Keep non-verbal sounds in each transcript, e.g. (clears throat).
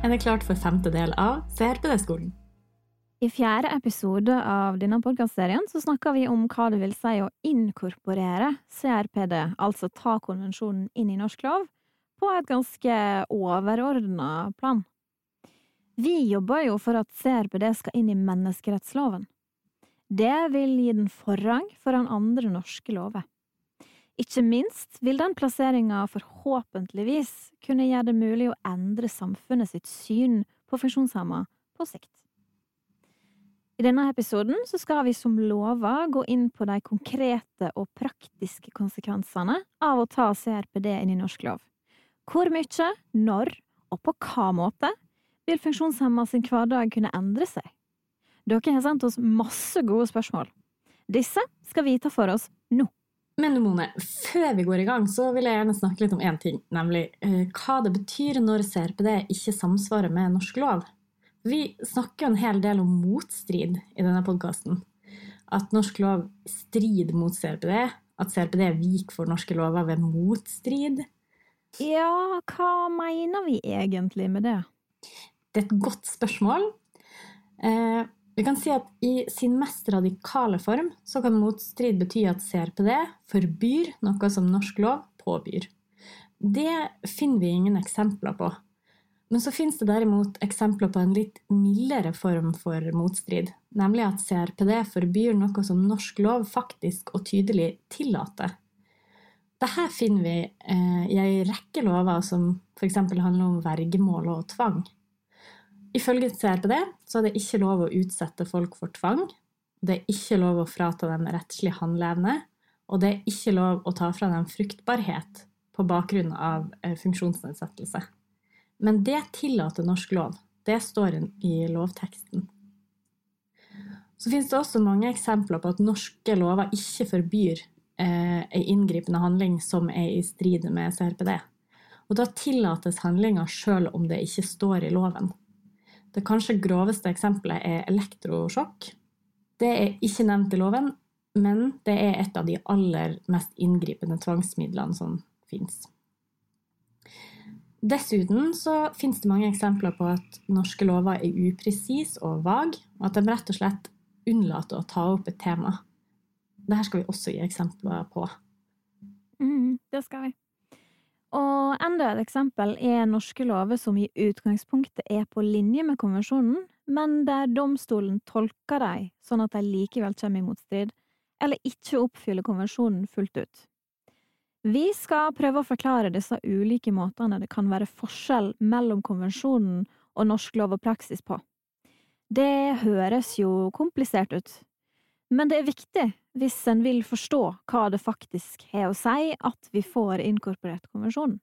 Er det klart for femte del av CRPD-skolen. I fjerde episode av denne podkastserien snakker vi om hva det vil si å inkorporere CRPD, altså ta konvensjonen inn i norsk lov, på et ganske overordna plan. Vi jobber jo for at CRPD skal inn i menneskerettsloven. Det vil gi den forrang foran andre norske lover. Ikke minst vil den plasseringa forhåpentligvis kunne gjøre det mulig å endre samfunnet sitt syn på funksjonshemma på sikt. I denne episoden skal vi som lova gå inn på de konkrete og praktiske konsekvensene av å ta CRPD inn i norsk lov. Hvor mye, når og på hva måte vil funksjonshemma sin hverdag kunne endre seg? Dere har sendt oss masse gode spørsmål. Disse skal vi ta for oss nå. Men Mone, før vi går i gang, så vil jeg gjerne snakke litt om én ting, nemlig eh, hva det betyr når CRPD ikke samsvarer med norsk lov. Vi snakker jo en hel del om motstrid i denne podkasten. At norsk lov strider mot CRPD. At CRPD viker for norske lover ved motstrid. Ja, hva mener vi egentlig med det? Det er et godt spørsmål. Eh, vi kan si at i sin mest radikale form så kan motstrid bety at CRPD forbyr noe som norsk lov påbyr. Det finner vi ingen eksempler på. Men så finnes det derimot eksempler på en litt mildere form for motstrid, nemlig at CRPD forbyr noe som norsk lov faktisk og tydelig tillater. Dette finner vi eh, i ei rekke lover som f.eks. handler om vergemål og tvang. Ifølge CRPD så er det ikke lov å utsette folk for tvang, det er ikke lov å frata dem rettslig handleevne, og det er ikke lov å ta fra dem fruktbarhet på bakgrunn av eh, funksjonsnedsettelse. Men det tillater norsk lov. Det står i lovteksten. Så finnes det også mange eksempler på at norske lover ikke forbyr eh, ei inngripende handling som er i strid med CRPD. Og da tillates handlinga sjøl om det ikke står i loven. Det kanskje groveste eksempelet er elektrosjokk. Det er ikke nevnt i loven, men det er et av de aller mest inngripende tvangsmidlene som fins. Dessuten så finnes det mange eksempler på at norske lover er upresise og vage, og at de rett og slett unnlater å ta opp et tema. Dette skal vi også gi eksempler på. Mm, det skal vi. Og enda et eksempel er norske lover som i utgangspunktet er på linje med konvensjonen, men der domstolen tolker dem sånn at de likevel kommer i motstrid, eller ikke oppfyller konvensjonen fullt ut. Vi skal prøve å forklare disse ulike måtene det kan være forskjell mellom konvensjonen og norsk lov og praksis på. Det høres jo komplisert ut, men det er viktig hvis en vil forstå hva det faktisk har å si at vi får inkorporert konvensjonen.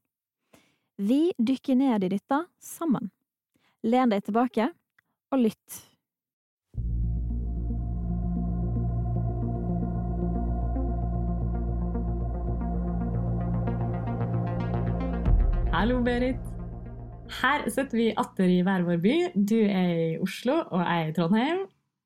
Vi dykker ned i dette sammen. Len deg tilbake og lytt. Hallo, Berit. Her sitter vi atter i hver vår by. Du er i Oslo, og jeg er i Trondheim.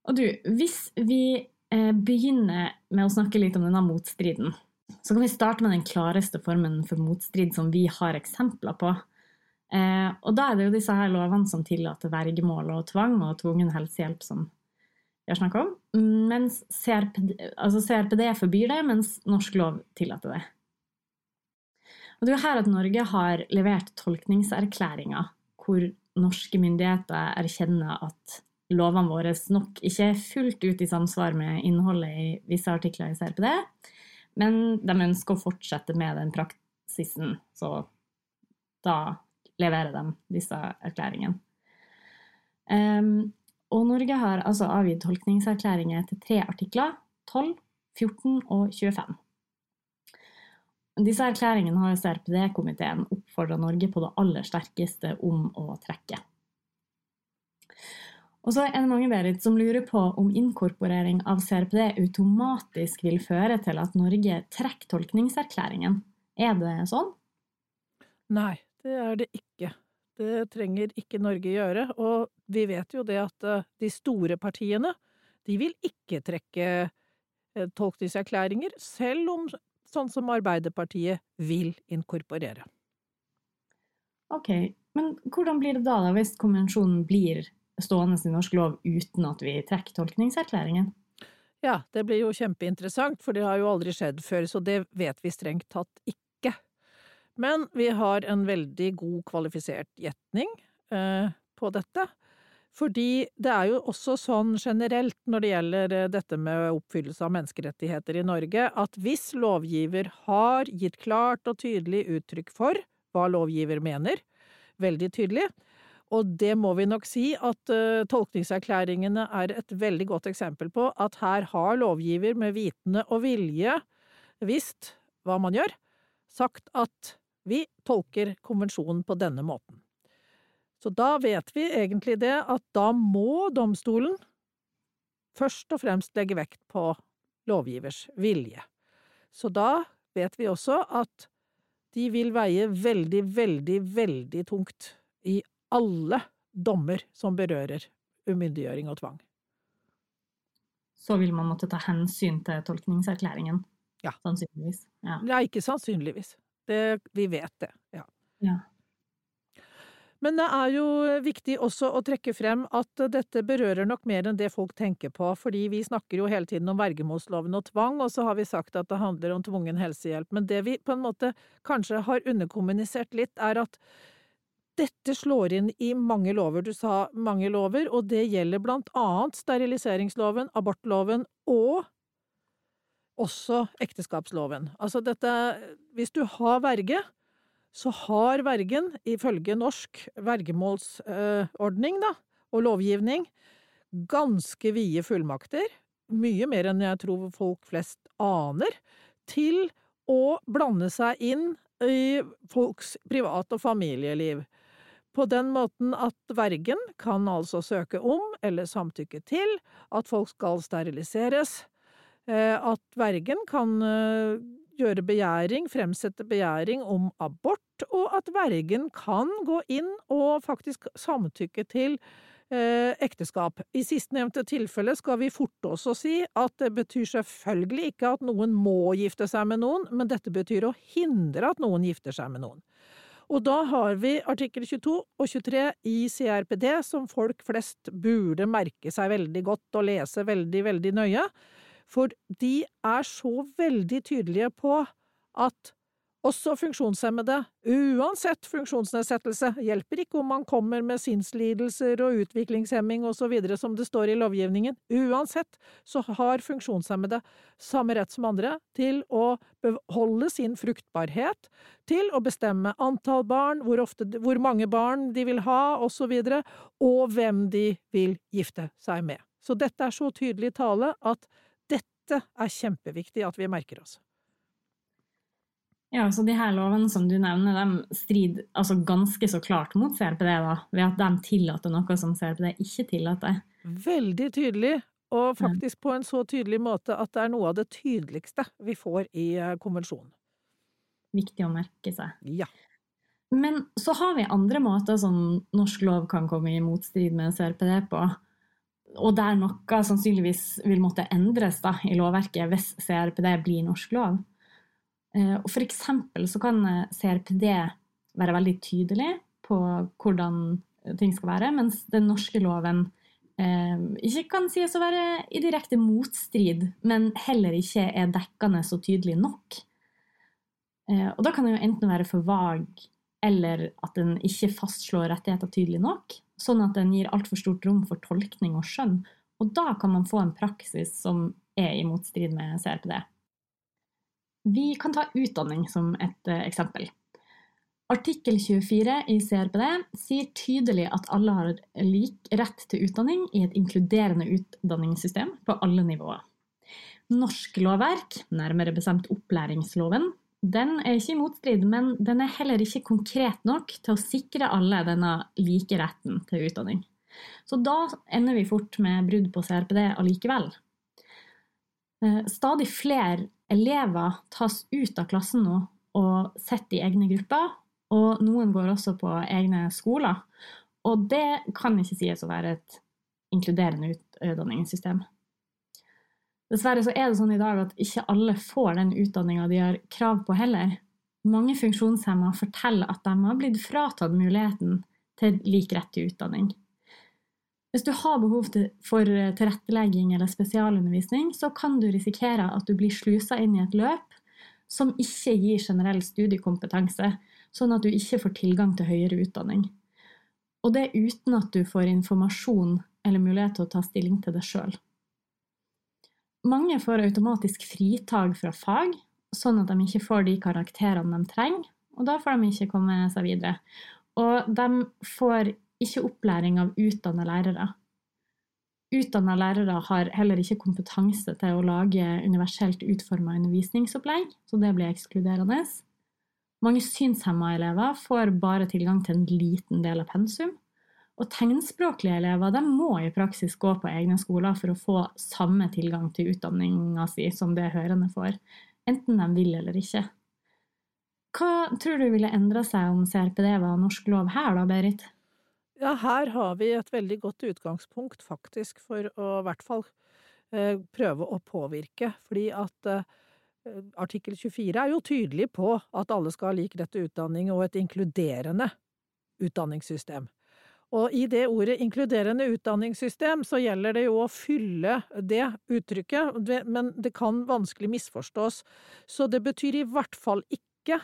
Og du, hvis vi eh, begynne med å snakke litt om denne motstriden, så kan vi starte med den klareste formen for motstrid som vi har eksempler på. Eh, og da er det jo disse her lovene som tillater vergemål og tvang og tvungen helsehjelp som vi har snakka om. Mens CRPD, altså CRPD forbyr det, mens norsk lov tillater det. Og det er jo her at Norge har levert tolkningserklæringer hvor norske myndigheter erkjenner at lovene våre nok ikke er fullt ut i samsvar med innholdet i visse artikler i CRPD, men de ønsker å fortsette med den praksisen, så da leverer de disse erklæringene. Um, og Norge har altså avgitt tolkningserklæringer til tre artikler, 12, 14 og 25. Disse erklæringene har CRPD-komiteen oppfordra Norge på det aller sterkeste om å trekke. Og så er det mange Berit, som lurer på om inkorporering av CRPD automatisk vil føre til at Norge trekker tolkningserklæringen. Er det sånn? Nei, det er det ikke. Det trenger ikke Norge gjøre. Og vi vet jo det at eh, de store partiene, de vil ikke trekke eh, tolkningserklæringer, selv om sånn som Arbeiderpartiet vil inkorporere. Ok, Men hvordan blir det da, da hvis konvensjonen blir stående i norsk lov uten at vi trekker tolkningserklæringen? Ja, det blir jo kjempeinteressant, for det har jo aldri skjedd før, så det vet vi strengt tatt ikke. Men vi har en veldig god kvalifisert gjetning eh, på dette. Fordi det er jo også sånn generelt når det gjelder eh, dette med oppfyllelse av menneskerettigheter i Norge, at hvis lovgiver har gitt klart og tydelig uttrykk for hva lovgiver mener, veldig tydelig, og det må vi nok si at uh, tolkningserklæringene er et veldig godt eksempel på at her har lovgiver med vitende og vilje visst hva man gjør, sagt at vi tolker konvensjonen på denne måten. Så da vet vi egentlig det at da må domstolen først og fremst legge vekt på lovgivers vilje. Så da vet vi også at de vil veie veldig, veldig, veldig tungt i alle dommer som berører umyndiggjøring og tvang. Så vil man måtte ta hensyn til tolkningserklæringen? Ja. Sannsynligvis. Ja. ja, ikke sannsynligvis. Det, vi vet det, ja. ja. Men det er jo viktig også å trekke frem at dette berører nok mer enn det folk tenker på, fordi vi snakker jo hele tiden om vergemålsloven og tvang, og så har vi sagt at det handler om tvungen helsehjelp. Men det vi på en måte kanskje har underkommunisert litt, er at dette slår inn i mange lover. Du sa mange lover, og det gjelder blant annet steriliseringsloven, abortloven og også ekteskapsloven. Altså dette Hvis du har verge, så har vergen, ifølge norsk vergemålsordning da, og lovgivning, ganske vide fullmakter, mye mer enn jeg tror folk flest aner, til å blande seg inn i folks privat- og familieliv på den måten at vergen kan altså søke om, eller samtykke til, at folk skal steriliseres, eh, at vergen kan eh, gjøre begjæring, fremsette begjæring om abort, og at vergen kan gå inn og faktisk samtykke til eh, ekteskap. I sistnevnte tilfelle skal vi forte oss å si at det betyr selvfølgelig ikke at noen må gifte seg med noen, men dette betyr å hindre at noen gifter seg med noen. Og da har vi artikkel 22 og 23 i CRPD som folk flest burde merke seg veldig godt og lese veldig, veldig nøye, for de er så veldig tydelige på at også funksjonshemmede, uansett funksjonsnedsettelse, hjelper ikke om man kommer med sinnslidelser og utviklingshemming og videre som det står i lovgivningen, uansett så har funksjonshemmede samme rett som andre til å beholde sin fruktbarhet, til å bestemme antall barn, hvor, ofte, hvor mange barn de vil ha, og så videre, og hvem de vil gifte seg med. Så dette er så tydelig tale at dette er kjempeviktig at vi merker oss. Ja, så de her lovene som du nevner, de strider altså ganske så klart mot CRPD, da, ved at de tillater noe som CRPD ikke tillater. Veldig tydelig, og faktisk på en så tydelig måte at det er noe av det tydeligste vi får i eh, konvensjonen. Viktig å merke seg. Ja. Men så har vi andre måter som norsk lov kan komme i motstrid med CRPD på. Og der noe sannsynligvis vil måtte endres da, i lovverket hvis CRPD blir norsk lov. Eh, og for eksempel så kan eh, CRPD være veldig tydelig på hvordan eh, ting skal være, mens den norske loven eh, ikke kan sies å være i direkte motstrid, men heller ikke er dekkende så tydelig nok. Eh, og da kan den jo enten være for vag, eller at den ikke fastslår rettigheter tydelig nok, sånn at den gir altfor stort rom for tolkning og skjønn. Og da kan man få en praksis som er i motstrid med CRPD. Vi kan ta utdanning som et eh, eksempel. Artikkel 24 i CRPD sier tydelig at alle har lik rett til utdanning i et inkluderende utdanningssystem på alle nivåer. Norsk lovverk, nærmere bestemt opplæringsloven, den er ikke i motstrid, men den er heller ikke konkret nok til å sikre alle denne like retten til utdanning. Så da ender vi fort med brudd på CRPD allikevel. Eh, stadig flere elever tas ut av klassen nå og sitter i egne grupper, og noen går også på egne skoler. Og det kan ikke sies å være et inkluderende utdanningssystem. Dessverre så er det sånn i dag at ikke alle får den utdanninga de har krav på heller. Mange funksjonshemma forteller at de har blitt fratatt muligheten til lik rett til utdanning. Hvis du har behov for tilrettelegging eller spesialundervisning, så kan du risikere at du blir slusa inn i et løp som ikke gir generell studiekompetanse, sånn at du ikke får tilgang til høyere utdanning. Og det uten at du får informasjon eller mulighet til å ta stilling til det sjøl. Mange får automatisk fritak fra fag, sånn at de ikke får de karakterene de trenger, og da får de ikke komme seg videre. Og de får ikke opplæring av utdanna lærere. Utdanna lærere har heller ikke kompetanse til å lage universelt utforma undervisningsopplegg, så det blir ekskluderende. Mange synshemma elever får bare tilgang til en liten del av pensum, og tegnspråklige elever de må i praksis gå på egne skoler for å få samme tilgang til utdanninga si som det hørende får, enten de vil eller ikke. Hva tror du ville endra seg om CRPD var norsk lov her, da, Berit? Ja, her har vi et veldig godt utgangspunkt, faktisk, for å i hvert fall eh, prøve å påvirke. Fordi at eh, artikkel 24 er jo tydelig på at alle skal ha lik rett til utdanning og et inkluderende utdanningssystem. Og i det ordet inkluderende utdanningssystem så gjelder det jo å fylle det uttrykket, men det kan vanskelig misforstås. Så det betyr i hvert fall ikke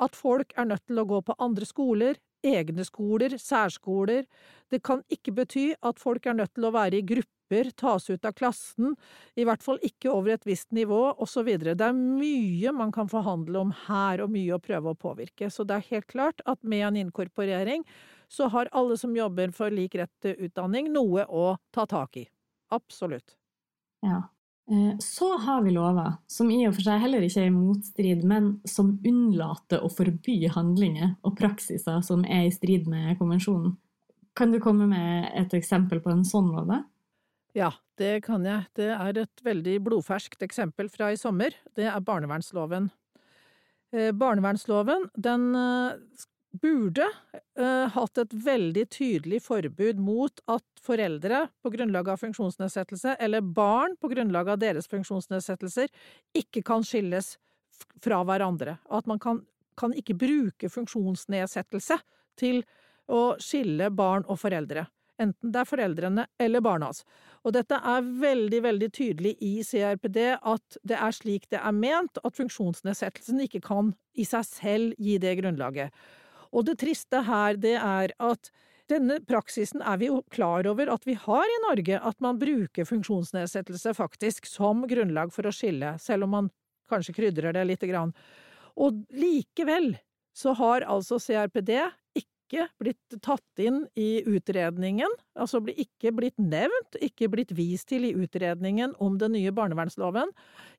at folk er nødt til å gå på andre skoler, egne skoler, særskoler. Det kan ikke bety at folk er nødt til å være i grupper, tas ut av klassen, i hvert fall ikke over et visst nivå, osv. Det er mye man kan forhandle om her, og mye å prøve å påvirke. Så det er helt klart at med en inkorporering så har alle som jobber for lik rett til utdanning, noe å ta tak i. Absolutt. Ja. Eh, så har vi lover, som i og for seg heller ikke er i motstrid, men som unnlater å forby handlinger og praksiser som er i strid med konvensjonen. Kan du komme med et eksempel på en sånn lov? Ja, det kan jeg. Det er et veldig blodferskt eksempel fra i sommer. Det er barnevernsloven. Eh, barnevernsloven den eh, burde uh, hatt et veldig tydelig forbud mot at foreldre på grunnlag av funksjonsnedsettelse, eller barn på grunnlag av deres funksjonsnedsettelser, ikke kan skilles fra hverandre. At man kan, kan ikke bruke funksjonsnedsettelse til å skille barn og foreldre. Enten det er foreldrene eller barnas. Og dette er veldig, veldig tydelig i CRPD at det er slik det er ment, at funksjonsnedsettelsen ikke kan i seg selv gi det grunnlaget. Og det triste her, det er at denne praksisen er vi jo klar over at vi har i Norge, at man bruker funksjonsnedsettelse faktisk som grunnlag for å skille, selv om man kanskje krydrer det lite grann. Og likevel så har altså CRPD ikke blitt tatt inn i utredningen, altså ikke blitt nevnt, ikke blitt vist til i utredningen om den nye barnevernsloven,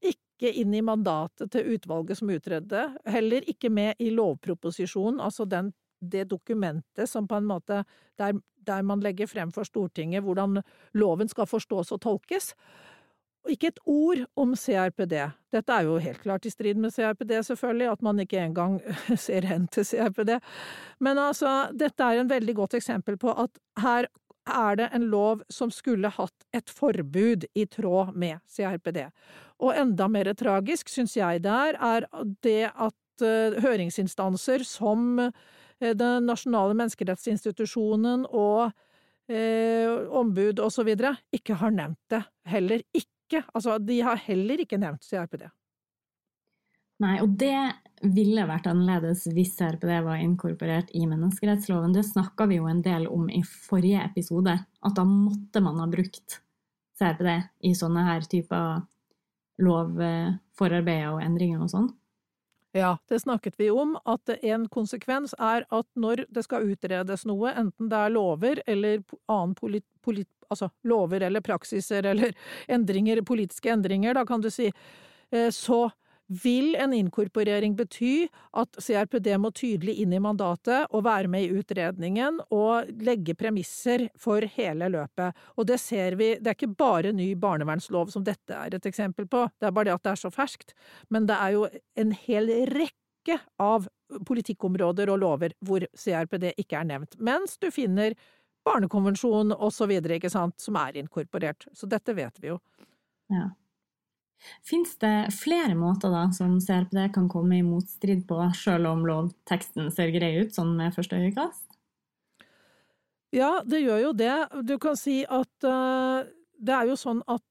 ikke inn i mandatet til utvalget som utredde, heller ikke med i lovproposisjonen, altså den, det dokumentet som på en måte der, der man legger frem for Stortinget hvordan loven skal forstås og tolkes. Ikke et ord om CRPD. Dette er jo helt klart i strid med CRPD, selvfølgelig, at man ikke engang (laughs) ser hen til CRPD. Men altså, dette er en veldig godt eksempel på at her er det en lov som skulle hatt et forbud i tråd med CRPD. Og enda mer tragisk, syns jeg det er, er det at uh, høringsinstanser som uh, Den nasjonale menneskerettsinstitusjonen og eh, ombud osv. ikke har nevnt det. Heller ikke. Altså, de har heller ikke nevnt CRPD. Nei, og det ville vært annerledes hvis CRPD var inkorporert i menneskerettsloven. Det snakka vi jo en del om i forrige episode, at da måtte man ha brukt CRPD i sånne her typer lovforarbeider og endringer og sånn. Ja, det snakket vi om, at en konsekvens er at når det skal utredes noe, enten det er lover eller annen polit, polit, altså lover eller praksiser eller (laughs) endringer, politiske endringer, da kan du si, eh, så vil en inkorporering bety at CRPD må tydelig inn i mandatet og være med i utredningen og legge premisser for hele løpet. Og det ser vi, det er ikke bare ny barnevernslov som dette er et eksempel på, det er bare det at det er så ferskt, men det er jo en hel rekke av politikkområder og lover hvor CRPD ikke er nevnt, mens du finner barnekonvensjon videre, ikke sant, som er inkorporert. Så dette vet vi jo. Ja. Fins det flere måter da som CRPD kan komme i motstrid på, sjøl om lovteksten ser grei ut sånn med første øyekast? Ja, det gjør jo det. Du kan si at uh, det er jo sånn at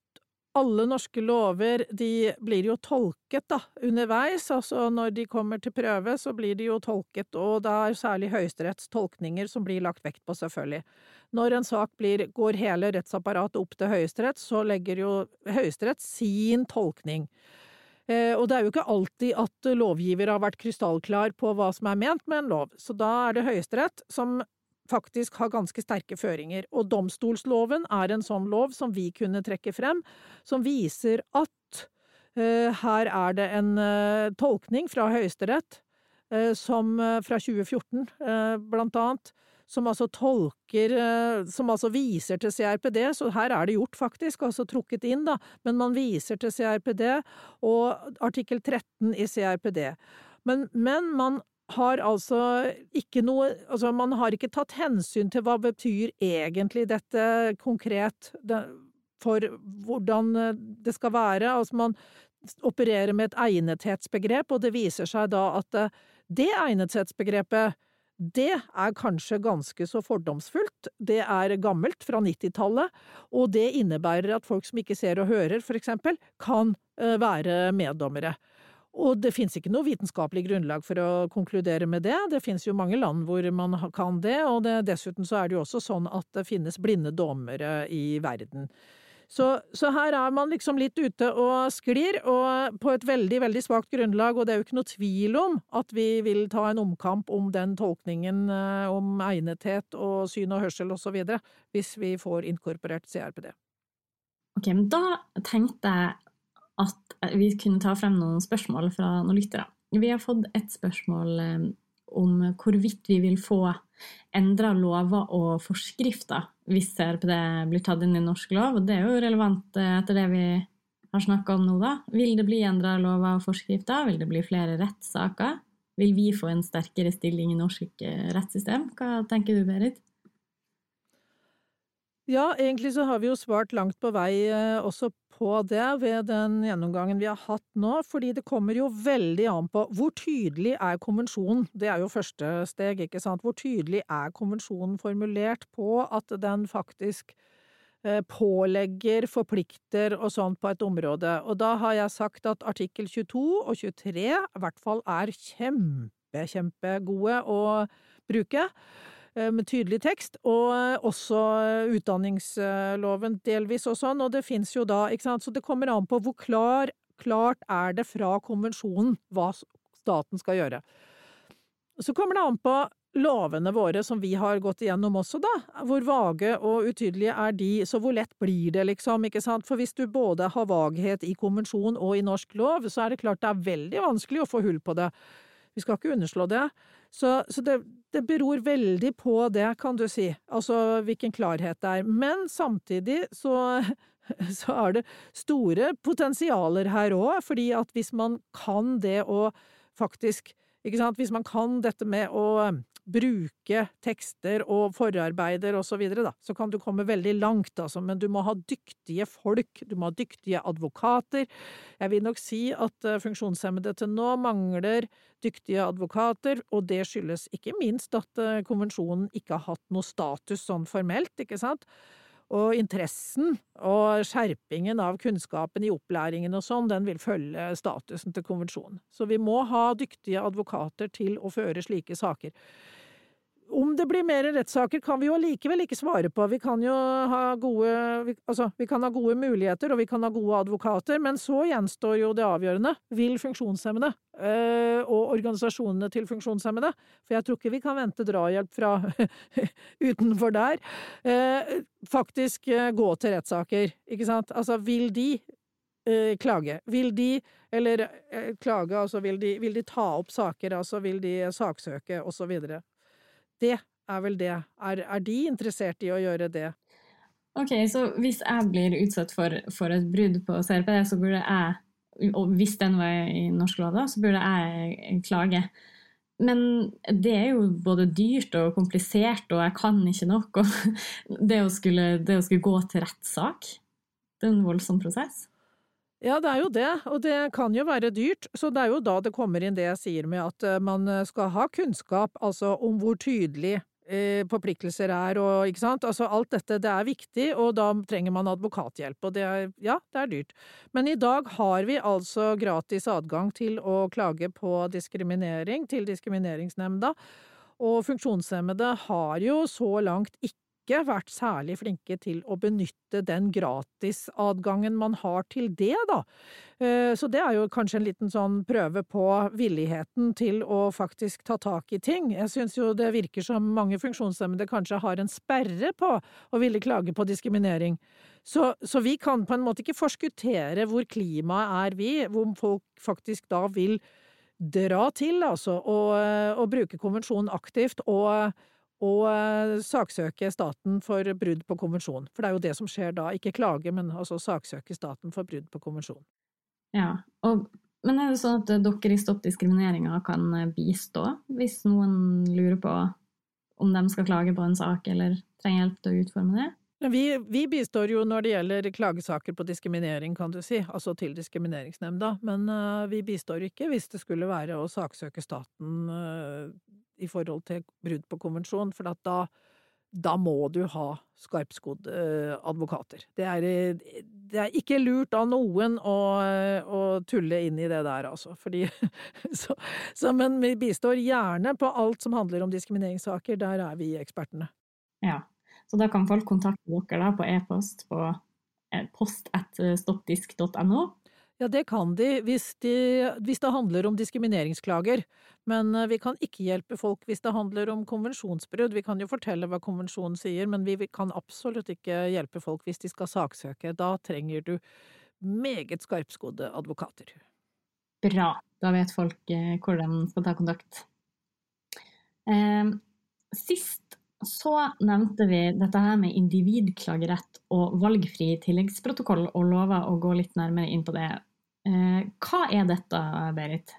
alle norske lover de blir jo tolket da, underveis, altså når de kommer til prøve så blir de jo tolket, og det er særlig Høyesteretts tolkninger som blir lagt vekt på, selvfølgelig. Når en sak blir, går hele rettsapparatet opp til Høyesterett, så legger jo Høyesterett sin tolkning. Eh, og det er jo ikke alltid at lovgiver har vært krystallklar på hva som er ment med en lov, så da er det Høyesterett som faktisk har ganske sterke føringer, og domstolsloven er en sånn lov som vi kunne trekke frem, som viser at uh, her er det en uh, tolkning fra Høyesterett, uh, som fra 2014 blant annet, som altså tolker Som altså viser til CRPD, så her er det gjort, faktisk, altså trukket inn, da, men man viser til CRPD og artikkel 13 i CRPD. Men, men man har altså ikke noe Altså, man har ikke tatt hensyn til hva betyr egentlig dette konkret for hvordan eh, det skal være. Altså, man opererer med et egnethetsbegrep, og det viser seg da at eh, det egnethetsbegrepet det er kanskje ganske så fordomsfullt, det er gammelt, fra 90-tallet, og det innebærer at folk som ikke ser og hører, for eksempel, kan eh, være meddommere. Og det finnes ikke noe vitenskapelig grunnlag for å konkludere med det. Det finnes jo mange land hvor man kan det, og det, dessuten så er det jo også sånn at det finnes blinde dommere i verden. Så, så, her er man liksom litt ute og sklir, og på et veldig, veldig svakt grunnlag, og det er jo ikke noe tvil om at vi vil ta en omkamp om den tolkningen eh, om egnethet og syn og hørsel videre, hvis vi får inkorporert CRPD. Ok, men da tenkte jeg at vi kunne ta frem noen spørsmål fra noen lyttere. Vi har fått et spørsmål eh, om hvorvidt vi vil få endra lover og forskrifter hvis CRPD blir tatt inn i norsk lov. Det er jo relevant eh, etter det vi har snakka om nå, da. Vil det bli endra lover og forskrifter? Vil det bli flere rettssaker? Vil vi få en sterkere stilling i norsk eh, rettssystem? Hva tenker du, Berit? Ja, egentlig så har vi jo svart langt på vei også på det ved den gjennomgangen vi har hatt nå, fordi det kommer jo veldig an på hvor tydelig er konvensjonen, det er jo første steg, ikke sant, hvor tydelig er konvensjonen formulert på at den faktisk eh, pålegger, forplikter og sånt på et område, og da har jeg sagt at artikkel 22 og 23 i hvert fall er kjempe, kjempegode å bruke. Eh, med tydelig tekst, og eh, også eh, utdanningsloven delvis og sånn, og det fins jo da, ikke sant, så det kommer an på hvor klar, klart er det fra konvensjonen hva staten skal gjøre. Så kommer det an på lovene våre som vi har gått igjennom også, da, hvor vage og utydelige er de, så hvor lett blir det, liksom, ikke sant, for hvis du både har vaghet i konvensjon og i norsk lov, så er det klart det er veldig vanskelig å få hull på det. Vi skal ikke underslå det. Så, så det, det, beror veldig på det, kan du si, altså hvilken klarhet det er. Men samtidig så, (laughs) så er det store potensialer her òg, fordi at hvis man kan det å faktisk hvis man kan dette med å bruke tekster og forarbeider og så videre, da, så kan du komme veldig langt, altså, men du må ha dyktige folk, du må ha dyktige advokater. Jeg vil nok si at uh, funksjonshemmede til nå mangler dyktige advokater, og det skyldes ikke minst at uh, konvensjonen ikke har hatt noe status sånn formelt, ikke sant? Og interessen og skjerpingen av kunnskapen i opplæringen og sånn, den vil følge statusen til konvensjonen. Så vi må ha dyktige advokater til å føre slike saker. Om det blir mer rettssaker, kan vi jo allikevel ikke svare på. Vi kan jo ha gode, vi, altså, vi kan ha gode muligheter, og vi kan ha gode advokater, men så gjenstår jo det avgjørende. Vil funksjonshemmede, øh, og organisasjonene til funksjonshemmede, for jeg tror ikke vi kan vente drahjelp fra (laughs) utenfor der, øh, faktisk øh, gå til rettssaker, ikke sant? Altså, vil de klage? Vil de, eller klage, altså vil de, vil de ta opp saker, altså vil de saksøke, og så videre? Det er vel det. Er, er, de interessert i å gjøre det? Ok, så hvis jeg blir utsatt for, for et brudd på CRPD, så burde jeg, og hvis den var i norsk lov, da, så burde jeg klage. Men det er jo både dyrt og komplisert, og jeg kan ikke nok. Og (laughs) det å skulle, det å skulle gå til rettssak, det er en voldsom prosess. Ja, det er jo det, og det kan jo være dyrt, så det er jo da det kommer inn det jeg sier med at eh, man skal ha kunnskap, altså om hvor tydelig eh, forpliktelser er og ikke sant, altså alt dette, det er viktig, og da trenger man advokathjelp, og det er, ja, det er dyrt. Men i dag har vi altså gratis adgang til å klage på diskriminering til Diskrimineringsnemnda, og funksjonshemmede har jo så langt ikke ikke vært særlig flinke til å benytte den gratisadgangen man har til det, da. Eh, så det er jo kanskje en liten sånn prøve på villigheten til å faktisk ta tak i ting. Jeg syns jo det virker som mange funksjonshemmede kanskje har en sperre på å ville klage på diskriminering. Så, så vi kan på en måte ikke forskuttere hvor klimaet er vi, hvor folk faktisk da vil dra til, altså, og, og bruke konvensjonen aktivt. og og eh, saksøke staten for brudd på konvensjonen. For det er jo det som skjer da, ikke klage, men altså saksøke staten for brudd på konvensjonen. Ja, og, men er det sånn at dere i Stopp diskrimineringa kan eh, bistå hvis noen lurer på om de skal klage på en sak, eller trenger hjelp til å utforme det? Vi, vi, bistår jo når det gjelder klagesaker på diskriminering, kan du si, altså til Diskrimineringsnemnda, men uh, vi bistår ikke hvis det skulle være å saksøke staten uh, i forhold til brudd på konvensjon, for da, da må du ha skarpskodde eh, advokater. Det er, det er, ikke lurt av noen å, å, tulle inn i det der, altså. Fordi, (laughs) så, så, men vi bistår gjerne på alt som handler om diskrimineringssaker. Der er vi ekspertene. Ja, så da kan folk kontakte dere da på e-post på eh, post.stoppdisk.no. Ja, det kan de hvis, de hvis, det handler om diskrimineringsklager. Men eh, vi kan ikke hjelpe folk hvis det handler om konvensjonsbrudd. Vi kan jo fortelle hva konvensjonen sier, men vi kan absolutt ikke hjelpe folk hvis de skal saksøke. Da trenger du meget skarpskodde advokater. Bra. Da vet folk hvordan de skal ta kontakt. Eh, sist så nevnte vi dette her med individklagerett og valgfri tilleggsprotokoll, og lova å gå litt nærmere inn på det Eh, hva er dette, Berit?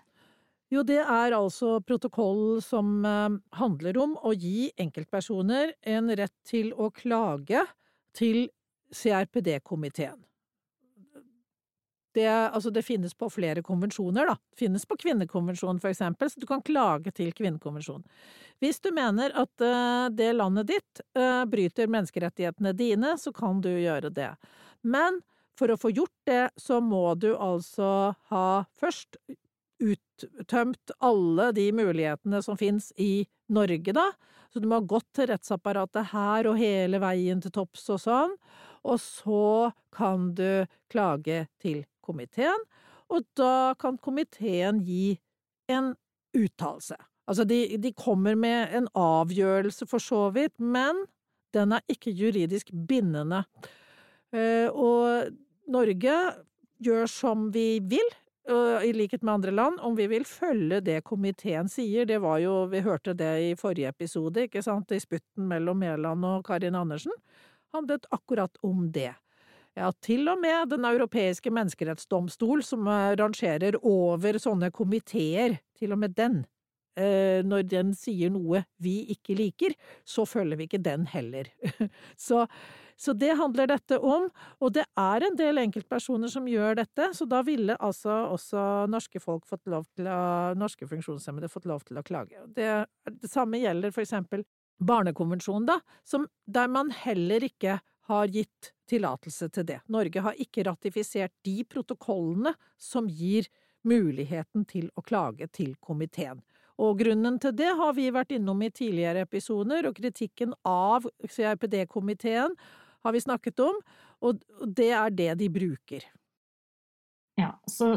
Jo, det er altså protokoll som eh, handler om å gi enkeltpersoner en rett til å klage til CRPD-komiteen. Det, altså det, finnes på flere konvensjoner, da. Det finnes på kvinnekonvensjonen, for eksempel, så du kan klage til kvinnekonvensjonen. Hvis du mener at uh, det landet ditt bryter menneskerettighetene dine, så kan du gjøre det. Men for å få gjort det, så må du altså ha først uttømt alle de mulighetene som finnes i Norge, da. Så du må ha gått til rettsapparatet her og hele veien til topps og sånn. Og så kan du klage til komiteen, og da kan komiteen gi en uttalelse. Altså, de, de kommer med en avgjørelse for så vidt, men den er ikke juridisk bindende. Eh, og Norge gjør som vi vil, i likhet med andre land, om vi vil følge det komiteen sier. Det var jo, vi hørte det i forrige episode, ikke sant, i sputten mellom Mæland og Karin Andersen, handlet akkurat om det. Ja, til og med Den europeiske menneskerettsdomstol, som eh, rangerer over sånne komiteer, til og med den, når den sier noe vi ikke liker, så følger vi ikke den heller. (laughs) så så det handler dette om, og det er en del enkeltpersoner som gjør dette, så da ville altså også norske folk fått lov til å, norske funksjonshemmede fått lov til å klage. Det, det samme gjelder for eksempel Barnekonvensjonen, da, som, der man heller ikke har gitt tillatelse til det. Norge har ikke ratifisert de protokollene som gir muligheten til å klage til komiteen. Og grunnen til det har vi vært innom i tidligere episoder, og kritikken av CRPD-komiteen har vi snakket om, og det er det de bruker. Ja, så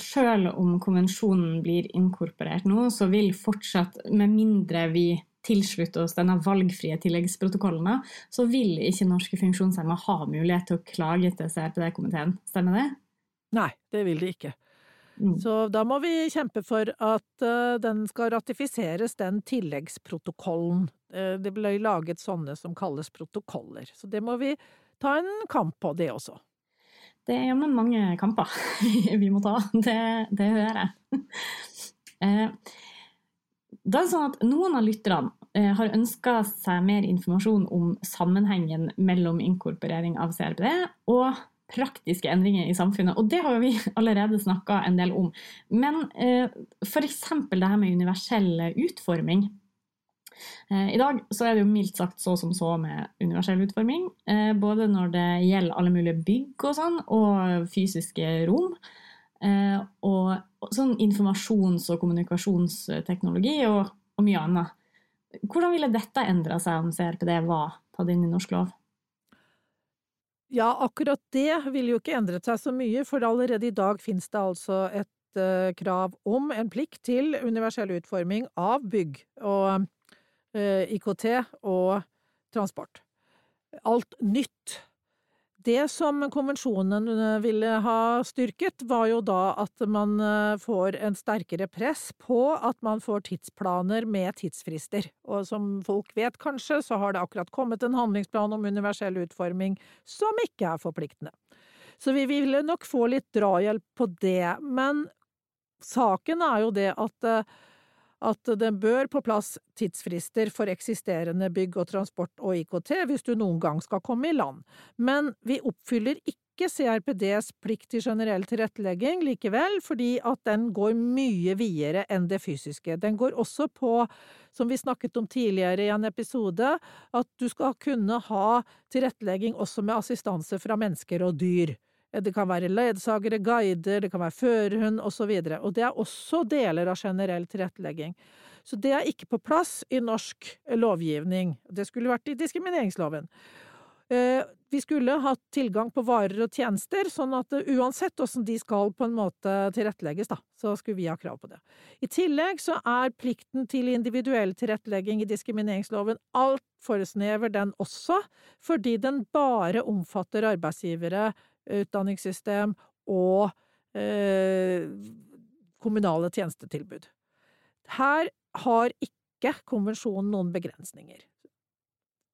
sjøl om konvensjonen blir inkorporert nå, så vil fortsatt, med mindre vi tilslutter oss denne valgfrie tilleggsprotokollen, så vil ikke norske funksjonshemmede ha mulighet til å klage til CRPD-komiteen. Stemmer det? Nei, det vil de ikke. Mm. Så da må vi kjempe for at uh, den skal ratifiseres, den tilleggsprotokollen. Uh, det ble laget sånne som kalles protokoller. Så det må vi ta en kamp på, det også. Det er jammen mange kamper (laughs) vi må ta. Det, det hører jeg. Uh, det er sånn at Noen av lytterne har ønska seg mer informasjon om sammenhengen mellom inkorporering av CRPD og praktiske endringer i samfunnet, og det har vi (laughs) allerede snakka en del om. Men eh, f.eks. det her med universell utforming. Eh, I dag så er det jo mildt sagt så som så med universell utforming. Eh, både når det gjelder alle mulige bygg og sånn, og fysiske rom. Eh, og sånn informasjons- og kommunikasjonsteknologi og, og mye annet. Hvordan ville dette endra seg om CRPD var tatt inn i norsk lov? Ja, akkurat det ville jo ikke endret seg så mye, for allerede i dag finnes det altså et uh, krav om en plikt til universell utforming av bygg og uh, IKT og transport. Alt nytt det som konvensjonen eh, ville ha styrket, var jo da at man eh, får en sterkere press på at man får tidsplaner med tidsfrister. Og som folk vet kanskje, så har det akkurat kommet en handlingsplan om universell utforming som ikke er forpliktende. Så vi ville nok få litt drahjelp på det. Men saken er jo det at eh, at det bør på plass tidsfrister for eksisterende bygg og transport og IKT hvis du noen gang skal komme i land, men vi oppfyller ikke CRPDs plikt til generell tilrettelegging likevel, fordi at den går mye videre enn det fysiske. Den går også på, som vi snakket om tidligere i en episode, at du skal kunne ha tilrettelegging også med assistanse fra mennesker og dyr. Det kan være ledsagere, guider, det kan være førerhund osv. Og, så og det er også deler av generell tilrettelegging. Så det er ikke på plass i norsk lovgivning. Det skulle vært i diskrimineringsloven. Eh, vi skulle hatt tilgang på varer og tjenester, sånn at uansett åssen de skal på en måte tilrettelegges, da, så skulle vi ha krav på det. I tillegg så er plikten til individuell tilrettelegging i diskrimineringsloven altfor snever, den også, fordi den bare omfatter arbeidsgivere utdanningssystem og eh, kommunale tjenestetilbud. Her har ikke konvensjonen noen begrensninger.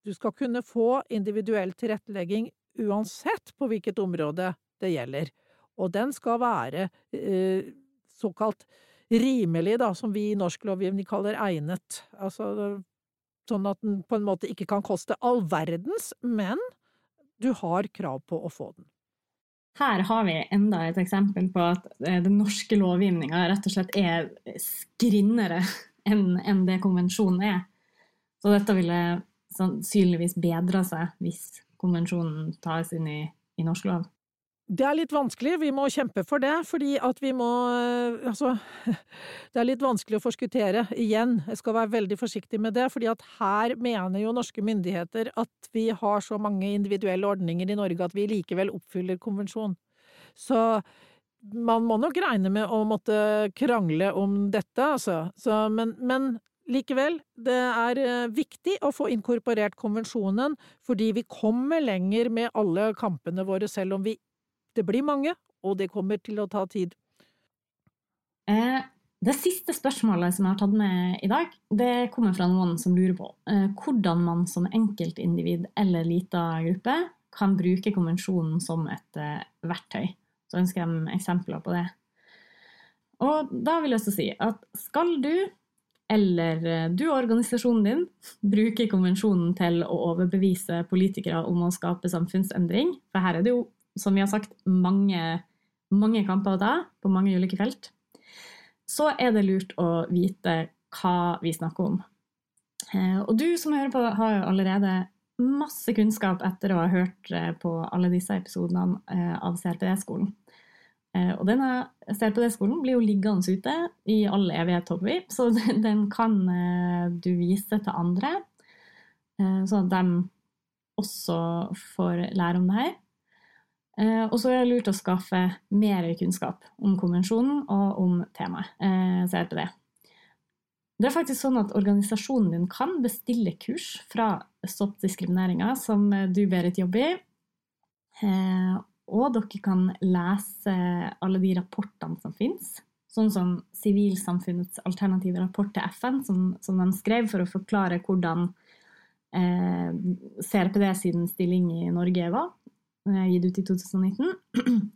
Du skal kunne få individuell tilrettelegging uansett på hvilket område det gjelder, og den skal være eh, såkalt rimelig, da, som vi i norsk lovgivning kaller egnet. Altså sånn at den på en måte ikke kan koste all verdens, men du har krav på å få den. Her har vi enda et eksempel på at eh, den norske lovgivninga rett og slett er skrinnere enn det konvensjonen er. Så dette ville sannsynligvis bedra seg hvis konvensjonen tas inn i, i norsk lov. Det er litt vanskelig, vi må kjempe for det, fordi at vi må eh, Altså, (laughs) det er litt vanskelig å forskuttere, igjen, jeg skal være veldig forsiktig med det, fordi at her mener jo norske myndigheter at vi har så mange individuelle ordninger i Norge at vi likevel oppfyller konvensjonen. Så man må nok regne med å måtte krangle om dette, altså. Så, men, men Likevel, det er eh, viktig å få inkorporert konvensjonen, fordi vi kommer lenger med alle kampene våre, selv om vi det blir mange, og det kommer til å ta tid. Eh, det siste spørsmålet som jeg har tatt med i dag, det kommer fra noen som lurer på eh, hvordan man som enkeltindivid eller lita gruppe kan bruke konvensjonen som et eh, verktøy. Så ønsker jeg eksempler på det. Og da vil jeg også si at skal du eller du og organisasjonen din bruke konvensjonen til å overbevise politikere om å skape samfunnsendring, for her er det jo som vi har sagt, mange, mange kamper å ta på mange ulike felt, så er det lurt å vite hva vi snakker om. Eh, og du som hører på, har jo allerede masse kunnskap etter å ha hørt eh, på alle disse episodene eh, av CRPD-skolen. Og denne CRPD-skolen blir jo liggende ute i all evighet, håper vi, så (laughs) den kan du vise til andre, sånn at de også får lære om det her. Eh, og så er det lurt å skaffe mer kunnskap om konvensjonen og om temaet. Eh, så det. Det er faktisk sånn at organisasjonen din kan bestille kurs fra Stopp diskrimineringa, som du, Berit, jobber i. Eh, og dere kan lese alle de rapportene som finnes. Sånn som Sivilsamfunnets alternative rapport til FN, som, som de skrev for å forklare hvordan eh, CRPD sin stilling i Norge var gitt ut i 2019.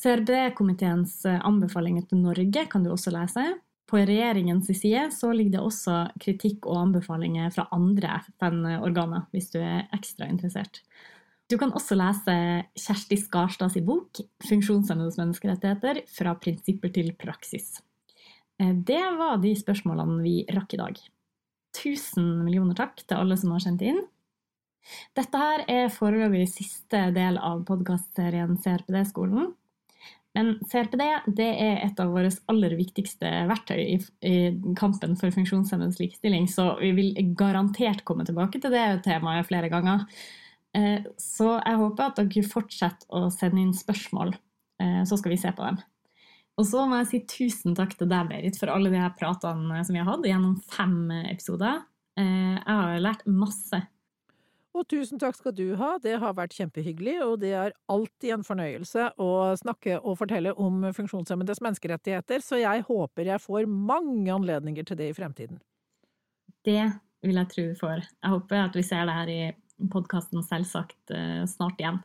CRB-komiteens (clears throat) eh, anbefalinger til Norge kan du også lese. På regjeringens side så ligger det også kritikk og anbefalinger fra andre FN-organer, hvis du er ekstra interessert. Du kan også lese Kjersti Skarstads bok 'Funksjonshemmedes menneskerettigheter fra prinsipper til praksis'. Eh, det var de spørsmålene vi rakk i dag. Tusen millioner takk til alle som har sendt inn. Dette her er foreløpig siste del av podkastserien CRPD-skolen. Men CRPD det er et av våre aller viktigste verktøy i, i kampen for funksjonshemmedes likestilling, så vi vil garantert komme tilbake til det temaet flere ganger. Eh, så jeg håper at dere fortsetter å sende inn spørsmål, eh, så skal vi se på dem. Og så må jeg si tusen takk til deg, Berit, for alle de her pratene som vi har hatt gjennom fem episoder. Eh, jeg har lært masse og tusen takk skal du ha, det har vært kjempehyggelig, og det er alltid en fornøyelse å snakke og fortelle om funksjonshemmedes menneskerettigheter, så jeg håper jeg får mange anledninger til det i fremtiden. Det vil jeg tro vi får. Jeg håper at vi ser det her i podkasten selvsagt eh, snart igjen.